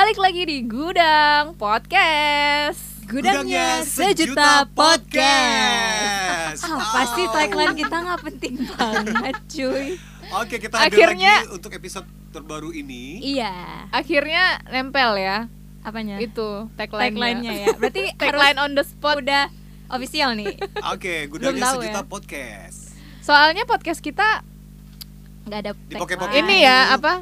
Balik lagi di Gudang Podcast. Gudangnya Sejuta Podcast. Apa sih Oh. tagline kita nggak penting banget cuy Oke, kita hadir Akhirnya- lagi untuk episode terbaru ini. Iya Akhirnya nempel ya Apanya? itu tagline-nya. Tagline-nya ya Berarti Tagline on the spot. udah official nih Oke, Gudangnya tahu Sejuta ya. Podcast. Soalnya podcast kita Nggak ada Di tagline. ini ya apa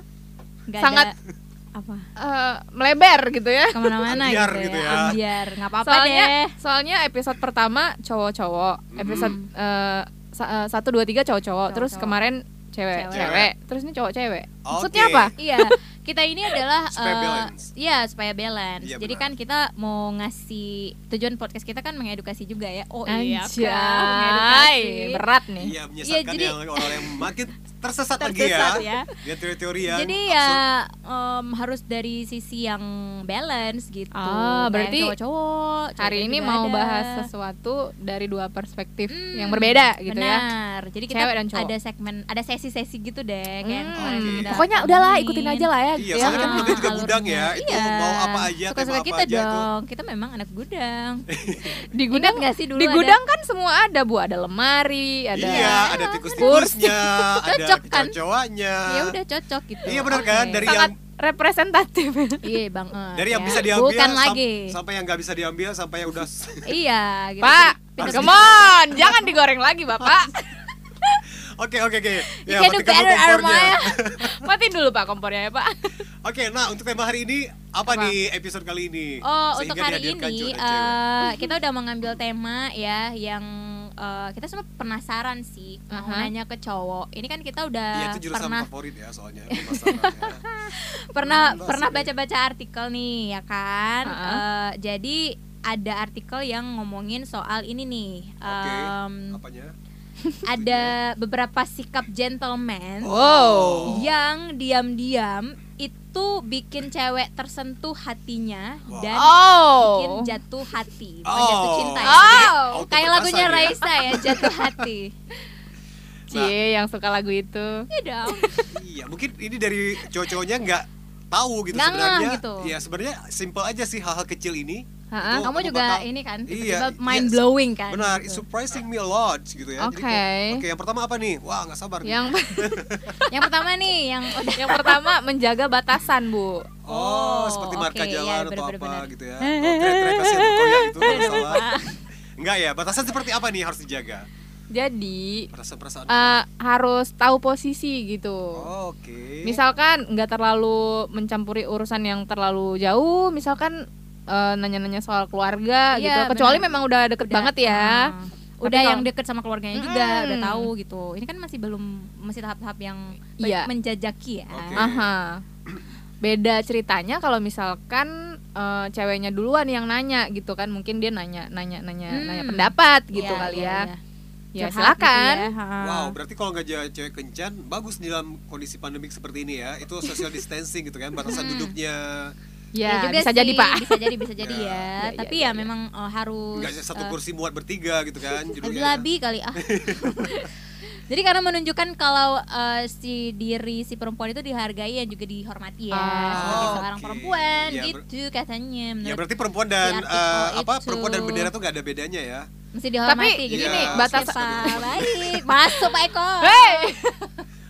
Nggak sangat- ada Apa? eh, melebar gitu ya. Ke mana-mana Ambiar gitu, gitu ya, ya. Ambiar Nggak apa-apa soalnya deh soalnya episode pertama cowok-cowok, episode eh, eh, satu dua tiga cowok-cowok, terus kemarin cewek, Cewek. cewek, terus ini cowok-cewek. Maksudnya Oke. apa? Iya kita ini adalah Supaya eh, balance. Iya supaya balance Iya, Jadi benar. kan kita mau ngasih Tujuan podcast kita kan mengedukasi juga ya Oh iya kan mengedukasi. berat nih. Iya, menyesatkan jadi- yang orang yang makin tersesat, lagi Tersesat ya. ya. Dia teori-teori yang Jadi absurd. ya em, harus dari sisi yang balance gitu. Ah, berarti cowok-cowok. Hari ini mau ada. bahas sesuatu dari dua perspektif Hmm, yang berbeda gitu ya. benar. Jadi kita Cewek dan cowok. ada segmen, ada sesi-sesi gitu deh kayak Hmm. kemarin Oke. kita Pokoknya udahlah ikutin aja lah ya. Iya, gitu ya. soalnya kan namanya juga gudang ya. Itu Iya. mau apa aja, tema Suka-suka apa kita aja itu. dong. Kita memang anak gudang. Di gudang nggak sih dulu Di ada- gudang kan semua ada Bu, ada lemari, ada Iya, ada tikus-tikusnya, ada kan? kecoa-coanya. Ya udah cocok gitu. Iya, benar kan? Dari sangat yang representatif. Iya bang. eh, dari yang ya. bisa diambil Bukan sam- lagi. sampai yang nggak bisa diambil sampai yang udah Iya. Gitu. Pak, come on, jangan digoreng lagi Bapak. Oke oke oke. You Ya, can do matikan dulu better, kompornya. Armaya. Matiin dulu Pak kompornya ya Pak. Oke, nah untuk tema hari ini apa, Apa? nih episode kali ini? Oh, Sehingga untuk hari ini eh, kita udah mengambil tema ya yang eh, kita semua penasaran sih mau Aha. nanya ke cowok. Ini kan kita udah Iya itu jurusan pernah favorit ya soalnya pemasarannya. pernah Hmm, pernah asik deh. baca-baca artikel nih ya kan. Ha-ha. Eh, jadi ada artikel yang ngomongin soal ini nih. Oke. Em, Apanya? Ada beberapa sikap gentleman Wow. yang diam-diam itu bikin cewek tersentuh hatinya Wow. dan Oh. bikin jatuh hati, bukan jatuh cinta ya. Oh. Kayak lagunya ya? Raisa ya, jatuh hati. Cie yang suka lagu itu. Iya dong. Iya, mungkin ini dari cowok-cowoknya nggak tahu gitu sebenarnya. gitu. Iya, sebenarnya simple aja sih hal-hal kecil ini. Itu Kamu juga bakal- ini kan Iya, tiba-tiba iya, mind blowing kan. Benar, gitu. it's surprising me a lot gitu ya. Oke. kayak, Oke, yang pertama apa nih? Wah, nggak sabar nih. Yang Yang pertama nih yang udah yang pertama menjaga batasan Bu. Oh, Oh, seperti marka oke, jalan iya, atau benar, apa benar. gitu ya. Oh, koyak gitu kalau salah. Enggak ya, batasan seperti apa nih harus dijaga? Jadi Perasaan-perasaan. eh, harus tahu posisi gitu. Oh, Oke. Misalkan nggak terlalu mencampuri urusan yang terlalu jauh, misalkan eh, nanya-nanya soal keluarga Iya, gitu. Kecuali benar. memang udah deket Udah, banget ya. Tapi udah kalau- yang deket sama keluarganya juga, Mm. udah tahu gitu. Ini kan masih belum masih tahap-tahap yang Iya. menjajaki ya. Oke. Aha. Beda ceritanya kalau misalkan eh, ceweknya duluan yang nanya gitu kan, mungkin dia nanya nanya nanya Hmm. nanya pendapat gitu Iya, kali iya, ya. iya. Ya Curhat silakan. gitu ya. Wow, berarti kalau nggak jadi cewek kencan, bagus di dalam kondisi pandemik seperti ini ya. Itu social distancing gitu kan, batasan Hmm. duduknya. Ya, juga bisa sih, jadi Pak. Bisa jadi, bisa jadi Ya. ya. Ya, ya, Tapi ya, ya, ya. memang eh, harus Nggak satu eh, kursi muat bertiga gitu kan judulnya. Labi kali ah. Jadi karena menunjukkan kalau eh, si diri si perempuan itu dihargai dan juga dihormati ya Ah. sebagai Oh, seorang oke. perempuan Ya, ber- gitu katanya Ya berarti perempuan dan eh, apa itu. perempuan dan bendera tuh nggak ada bedanya ya. mesti dihormati Tapi gitu. gini, Iya, batas- Siapa baik. Masuk Pak Eko. Hei,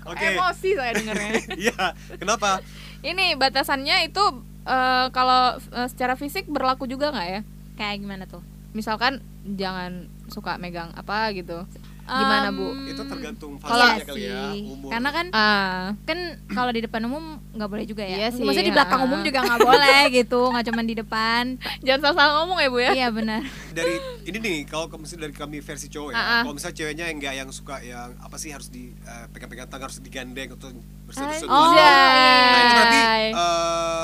Oke. emosi saya dengernya. Iya, kenapa? Ini batasannya itu eh, kalau eh, secara fisik berlaku juga nggak ya? Kayak gimana tuh? Misalkan jangan suka megang apa gitu. Gimana, Bu? Em, Itu tergantung iya fasenya kali ya, umur. Karena kan Ah, kan kalau di depan umum nggak boleh juga ya. Iya sih, Maksudnya di belakang ha. umum juga nggak boleh gitu, nggak cuma di depan. jangan salah-salah ngomong ya Bu ya. Iya benar. dari ini nih kalau kamu dari kami versi cowok ya Ah, ah. kalau misalnya ceweknya yang nggak yang suka yang apa sih harus di eh, pegang-pegang tangan harus digandeng atau bersentuh-sentuh Oh, nah itu berarti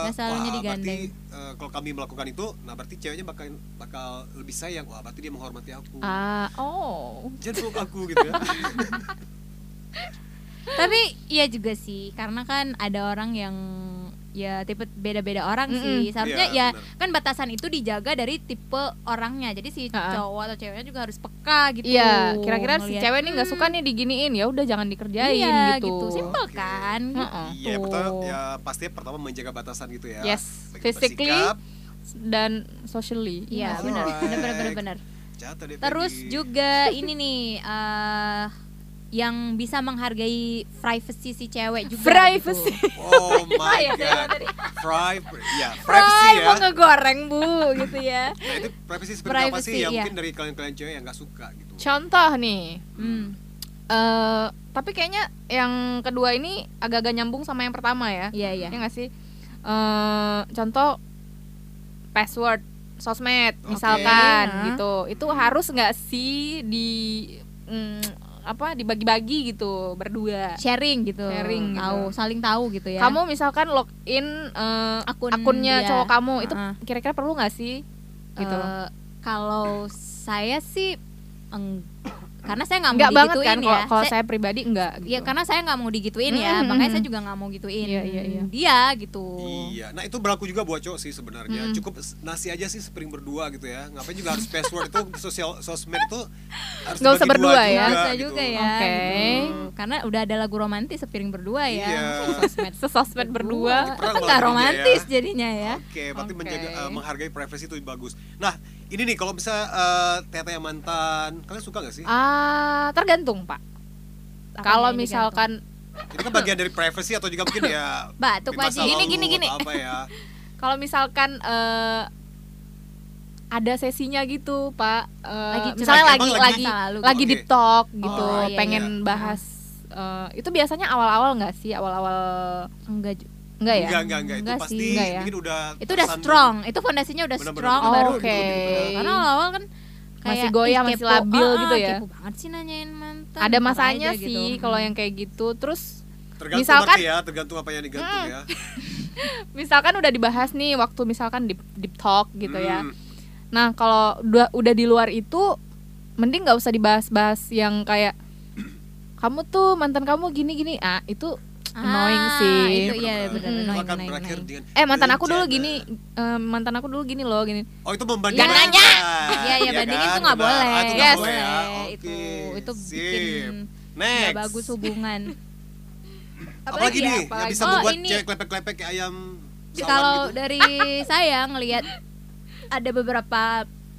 Nggak sehalunya wah, digandeng. berarti eh, kalau kami melakukan itu nah berarti ceweknya bakal bakal lebih sayang. Wah berarti dia menghormati aku. Ah, oh. peluk aku gitu ya. Tapi iya juga sih, karena kan ada orang yang ya tipe beda-beda orang Mm-mm. sih. Seharusnya Iya, ya benar. kan batasan itu dijaga dari tipe orangnya. Jadi si Ha-ha. cowok atau ceweknya juga harus peka gitu. Iya, kira-kira si cewek nih nggak "Hmm, suka nih diginiin, ya udah jangan dikerjain iya, gitu. gitu. Simpel Oke. kan? Heeh. Iya, yang Tuh. pertama ya pastinya pertama menjaga batasan gitu ya. Yes, Baik physically bersikap, dan socially. Iya, Alright. benar. Benar benar benar Terus juga ini nih eh yang bisa menghargai privacy si cewek juga. Privacy. gitu. Oh my Iya, saya god. tadi. Pri- ya, privacy ya. mau ngegoreng bu, gitu ya. Nah, itu privacy seperti apa Privacy, sih yang iya. mungkin dari kalian-kalian cewek yang nggak suka gitu. Contoh nih, Hmm. eh tapi kayaknya yang kedua ini agak-agak nyambung sama yang pertama ya. Iya iya. Ya nggak sih? Eh contoh password sosmed misalkan Nah. gitu. Itu harus nggak sih di mm, apa dibagi-bagi gitu berdua. Sharing gitu. Sharing gitu. Tahu, saling tahu gitu ya. Kamu misalkan login eh, Akun akunnya dia. cowok kamu itu Heeh. kira-kira perlu nggak sih? Gitu. Eh, kalau saya sih karena saya nggak mau Enggak banget digituin kan ya. kalau kalau Saya- saya pribadi enggak gitu. Iya karena saya nggak mau digituin ya, Mm, makanya saya juga nggak mau gituin Iya, iya, iya. dia gitu. Iya, nah itu berlaku juga buat cowok sih sebenarnya. Mm. Cukup nasi aja sih spring berdua gitu ya. Ngapain juga harus password itu di sosial sosmed itu harus Nggak usah berdua ya. Nggak juga, gitu. juga ya. Oke. gitu. Karena udah ada lagu romantis sepiring berdua ya. Iya. Sosmed Sesosmed berdua. Kan nggak jadinya romantis ya. jadinya ya. Oke, berarti Oke. menjaga eh, menghargai privacy itu bagus. Nah, ini nih kalau bisa eh, tete yang mantan, kalian suka gak sih? Ah, tergantung, Pak. Kalau misalkan Ini kan bagian dari privacy atau juga mungkin ya Batuk Pak Ji. Gini, gini, apa ya? kalau misalkan eh ada sesinya gitu, Pak. Eh, Lagi misalnya lagi lagi lagi- lagi Oke. deep talk gitu, Oh, iya, pengen iya. bahas eh, itu biasanya awal-awal nggak sih? Awal-awal Enggak enggak ya? Enggak, enggak, enggak. Itu Enggak pasti sih. Enggak ya? mungkin udah itu udah strong, itu fondasinya udah Benar-benar. strong Oh, baru oke. gitu. Karena awal-awal kan kayak Masih goyah, ih, masih kepo. labil Ah, gitu ya. Kepo banget sih nanyain mantan. ada masanya aja sih gitu. kalau yang kayak gitu. Terus Tergantung Misalkan- ya, tergantung apa yang digantung Hmm. ya. misalkan udah dibahas nih waktu misalkan deep deep talk gitu ya. Hmm. Nah, kalau udah udah di luar itu mending nggak usah dibahas-bahas yang kayak kamu tuh mantan kamu gini-gini. Ah, itu annoying Ah, sih. Itu iya benar Hmm. Annoying, akan annoying, berakhir annoying. dengan Eh, mantan aku dulu gini, eh, mantan aku dulu gini loh, gini. Oh itu membandingkan. Jangan nanya. Iya, iya Iya bandingin kan? tuh nggak boleh. Ah, itu nggak Yes. boleh ya. Itu itu bikin Next. nggak bagus hubungan. Apalagi nih yang bisa Oh, membuat ini- cewek klepek-klepek kayak ayam Kalau gitu. dari saya ngelihat ada beberapa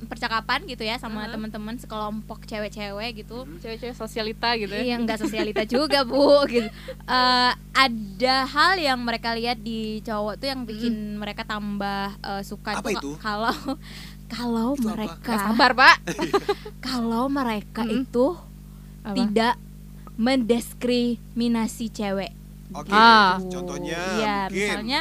percakapan gitu ya sama Uh-huh. teman-teman sekelompok cewek-cewek gitu. Cewek-cewek sosialita gitu ya. Iya nggak sosialita juga bu gitu. Eh, ada hal yang mereka lihat di cowok tuh yang bikin mereka tambah eh, suka Apa itu? kalau kalau apa? mereka Nggak sabar, Pak. kalau mereka Mm-mm. itu Apa? tidak mendiskriminasi cewek. Oke, Ah. contohnya Iya, mungkin misalnya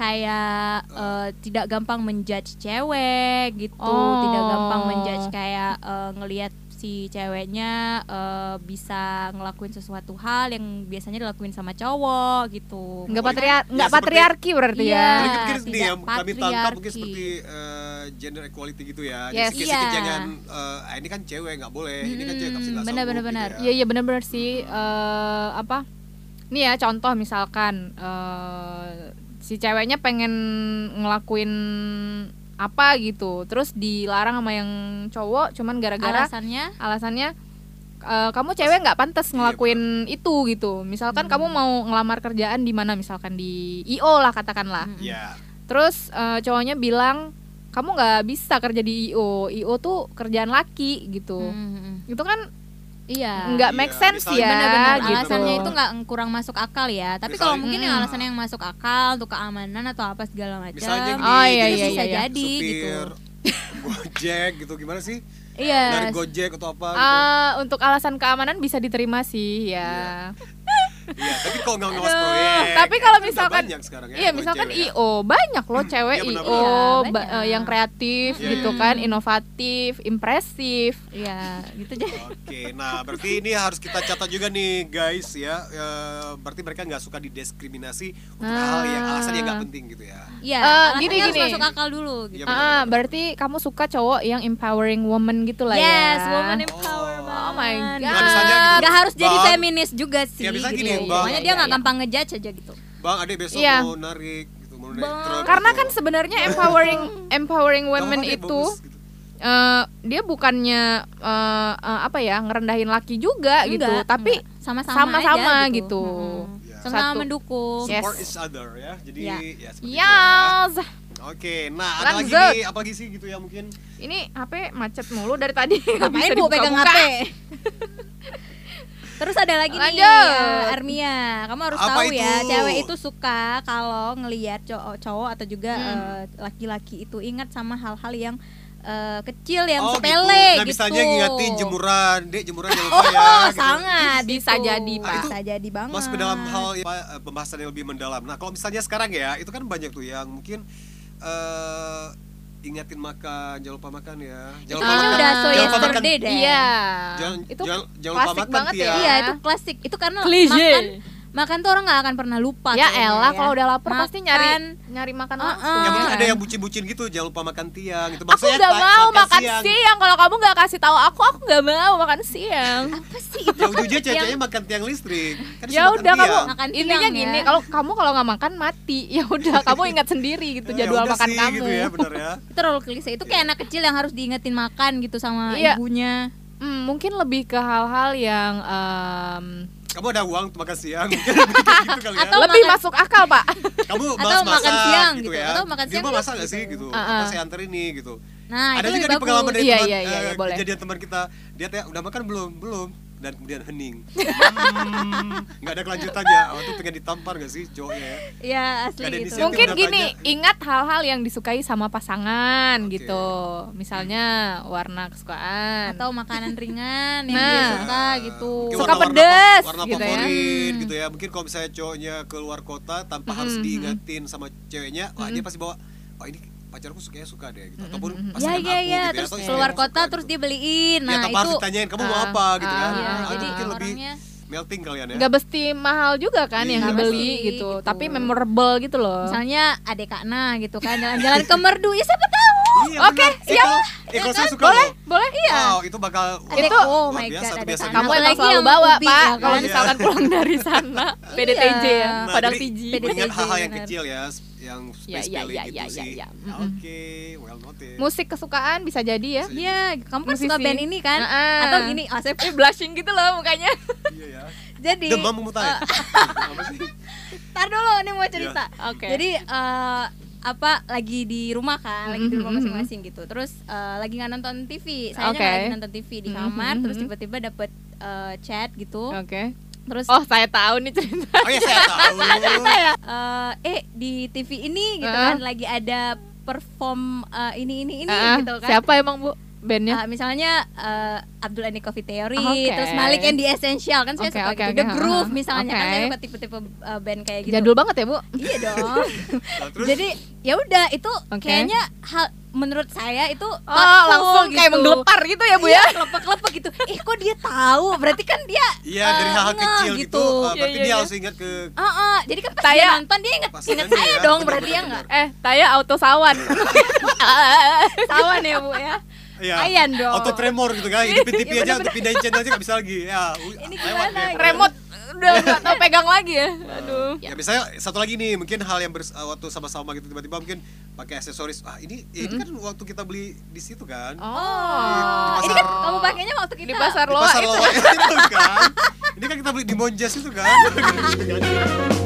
kayak eh, tidak gampang menjudge cewek gitu, Oh. tidak gampang menjudge kayak eh, ngelihat si ceweknya eh, bisa ngelakuin sesuatu hal yang biasanya dilakuin sama cowok gitu. Nggak Oh, patriar ya, patriarki berarti Iya. ya. Mungkin mungkin nih tidak yang kami tangkap mungkin seperti eh, gender equality gitu ya. Yes. Jadi Iya. jangan eh, ah, ini kan cewek nggak boleh, ini kan cewek nggak bisa nggak sanggup benar, benar, gitu ya. Iya iya benar-benar sih eh, apa? Nih ya contoh misalkan eh, si ceweknya pengen ngelakuin apa gitu, terus dilarang sama yang cowok, cuman gara-gara Alasannya alasannya eh, kamu cewek nggak pantas Iya, ngelakuin itu gitu. Misalkan Hmm. kamu mau ngelamar kerjaan di mana misalkan di IO lah katakanlah. Mm-mm. Iya. Terus eh, cowoknya bilang kamu nggak bisa kerja di IO, IO tuh kerjaan laki gitu. Mm-mm. Itu kan Iya. nggak make Iya, sense misalnya- ya. benar-benar gitu. alasannya itu nggak kurang masuk akal ya tapi kalau mungkin yang Hmm. alasan yang masuk akal untuk keamanan atau apa segala macam Oh, iya, jadi iya, bisa iya. jadi gitu supir Gojek gitu gimana sih? iya Dari Gojek atau apa gitu. Ah, untuk alasan keamanan bisa diterima sih ya. Iya, tapi kalau nggak ngawas proyek. tapi kalau kan misalkan- banyak sekarang ya. Iya, misalkan cewek ya. IO banyak loh cewek Iya, benar, IO benar. Iya, banyak. eh, yang kreatif Iya, gitu iya. kan, inovatif, impresif. iya gitu aja Oke, nah berarti ini harus kita catat juga nih guys ya. Eh, berarti mereka nggak suka didiskriminasi untuk hal yang alasan yang nggak penting gitu ya. iya Eh, alasannya gini, harus gini. masuk akal dulu gitu Iya, benar, Ah, berarti kamu suka cowok yang empowering woman gitu lah ya. yes woman empowerment Oh my God. Gitu, nggak harus jadi feminis juga sih Ya, bisa gini, Bang. pokoknya dia nggak gampang ngejudge aja gitu Bang, adek besok Iya. mau narik gitu naik truk Karena gitu. kan sebenarnya empowering empowering women itu bagus, gitu. eh, dia bukannya eh, eh, apa ya ngerendahin laki juga gitu, Enggak, tapi enggak. sama-sama aja gitu. Mm-mm. Ya. Sama mendukung. Yes. support each other ya jadi Ya. ya, seperti itu ya. Yes. oke nah ada lagi Lanjut. nih apa lagi sih gitu ya mungkin Ini HP macet mulu dari tadi. Ngapain bu pegang. HP? Terus ada lagi nih Lanjut. eh, Armia, kamu harus Apa tahu ya, itu? cewek itu suka kalau ngelihat cowok, cowok atau juga Hmm. eh, laki-laki itu ingat sama hal-hal yang eh, kecil yang oh sepele gitu nah gitu. misalnya ngingetin jemuran dek jemuran jangan Oh, lupa ya gitu. sangat Bisa gitu. jadi, Pak. Bisa jadi banget. masuk ke dalam hal apa, eh, pembahasan yang lebih mendalam. Nah, kalau misalnya sekarang ya, itu kan banyak tuh yang mungkin eh ingatin makan, jangan lupa makan ya. Jangan lupa makan. udah so jangan lupa makan. deh. Iya. Jangan, itu jangan, jangan lupa klasik makan banget ya. Iya, itu klasik. Itu karena Klise. makan makan tuh orang nggak akan pernah lupa. ya elah ya. kalau udah lapar pasti nyari Makan. nyari makan Uh-uh. langsung. Ya mungkin ada yang bucin-bucin gitu, jangan lupa makan tiang gitu. Aku Maksudnya nggak ta- mau makan siang. siang. Kalau kamu nggak kasih tahu aku, aku nggak mau makan siang. Apa sih itu? Ya ujungnya Yang- ceweknya makan tiang listrik. Kan ya udah makan kamu tiang. Makan intinya tiang gini ya. kalau kamu kalau nggak makan mati ya udah kamu ingat sendiri gitu Ya jadwal makan sih, kamu gitu ya, benar ya. itu terlalu klise itu kayak anak kecil yang harus diingetin makan gitu sama Iya. ibunya Hmm, mungkin lebih ke hal-hal yang em, Kamu ada uang untuk makan siang, mungkin lebih kayak gitu kali ya. Atau lebih makan- masuk akal pak kamu Atau bahas makan masak siang gitu, gitu. ya. Atau makan Di siang rumah yuk, masak nggak sih gitu. gitu? Uh-uh. Apa saya anter ini gitu. nah ada itu juga di pengalaman dari Iya, teman iya, iya, eh, iya, boleh. kejadian teman kita dia tanya udah makan belum belum dan kemudian hening Hmm, nggak ada kelanjutannya oh, itu pengen ditampar gak sih cowoknya ya Iya asli gitu mungkin gini tanya. ingat hal-hal yang disukai sama pasangan Oke. gitu misalnya warna kesukaan atau makanan ringan yang Nah. dia suka gitu Mungkin Suka warna-warna pedes, warna gitu ya. favorit Hmm. gitu ya mungkin kalau misalnya cowoknya keluar kota tanpa harus Mhm. diingetin sama ceweknya wah dia Mhm. pasti bawa wah ini pacarku sukanya suka deh gitu ataupun mhm. ya pasangan iya aku iya gitu ya, terus istri keluar kota suka terus gitu. dia beliin ya nah tanpa itu harus ditanyain kamu mau Ah, apa gitu kan Iya, Nah, ah, itu jadi mungkin lebih melting kalian ya nggak mesti mahal juga kan yang Iya. dibeli gitu gitu. tapi memorable gitu loh misalnya adek Kakna gitu kan jalan-jalan ke merdu ya siapa tahu Iya, Oke, benar. siap. Itu- Eh, kalau saya suka boleh loh. boleh iya Wow, itu bakal Adek, wah, oh luar my biasa God. Kakna. kamu emang Apalagi selalu yang bawa ubi, pak ya kalau kan? misalkan pulang dari sana PDTJ ya Iya. Nah, padahal PDTJ, Mengingat hal-hal yang kecil ya, yang Ya, space ya, belly ya, gitu ya, ya, sih. ya. Oke, well noted. musik kesukaan bisa jadi ya Iya, kamu kan suka Musisi. band ini kan? Heeh. Atau gini, Asep eh blushing gitu loh mukanya Iya ya. jadi Demam Apa sih? Tar dulu nih mau cerita. Oke. Jadi eh, apa lagi di rumah kan, lagi di rumah Mhm, mhm. masing-masing gitu. Terus eh, lagi nggak nonton TV, saya Oke. lagi nonton TV di kamar, mhm, terus mhm. tiba-tiba dapet eh, chat gitu. oke Terus oh saya tahu nih cerita Oh ya saya tahu. eh, eh di TV ini gitu Heeh. kan lagi ada perform eh, ini ini ini Ah, gitu kan. siapa emang bu bandnya Uh, misalnya uh, Abdul Andi Coffee Theory, Oke. terus Malik yang di Essential kan saya Oke, suka oke, gitu. oke, The Groove ha-ha. misalnya kan Oke. saya suka tipe-tipe uh, band kayak gitu. jadul banget ya bu Iya dong. Nah, terus Jadi ya udah itu Oke. kayaknya hal menurut saya itu oh langsung kayak gitu. menggelepar gitu ya bu Iya, ya kelepek-kelepek gitu. Eh kok dia tahu? Berarti kan dia Iya uh, dari hal-hal ngeh kecil gitu, gitu. uh, Iya, berarti iya, dia iya. harus ingat ke Ah, ah. jadi kan pas Saya- dia nonton dia inget Pasangannya inget saya ya, dong benar, berarti ya benar, enggak? eh Taya auto sawan Sawan ya Bu ya. Iya. Ayan dong. Auto tremor gitu kan, hidupin TV Iya, aja untuk pindahin channel aja nggak bisa lagi. Ya, Ini lewat gimana gitu? remote udah nggak tahu pegang lagi ya aduh Ya misalnya satu lagi nih, mungkin hal yang bers- uh, waktu sama-sama gitu tiba-tiba mungkin pakai aksesoris. Ah ini, ya ini kan waktu kita beli di situ kan. oh Di Ini kan pasar- kamu pakainya waktu kita di pasar Di loa pasar itu Loa itu kan. Ini kan kita beli di Monjas itu kan.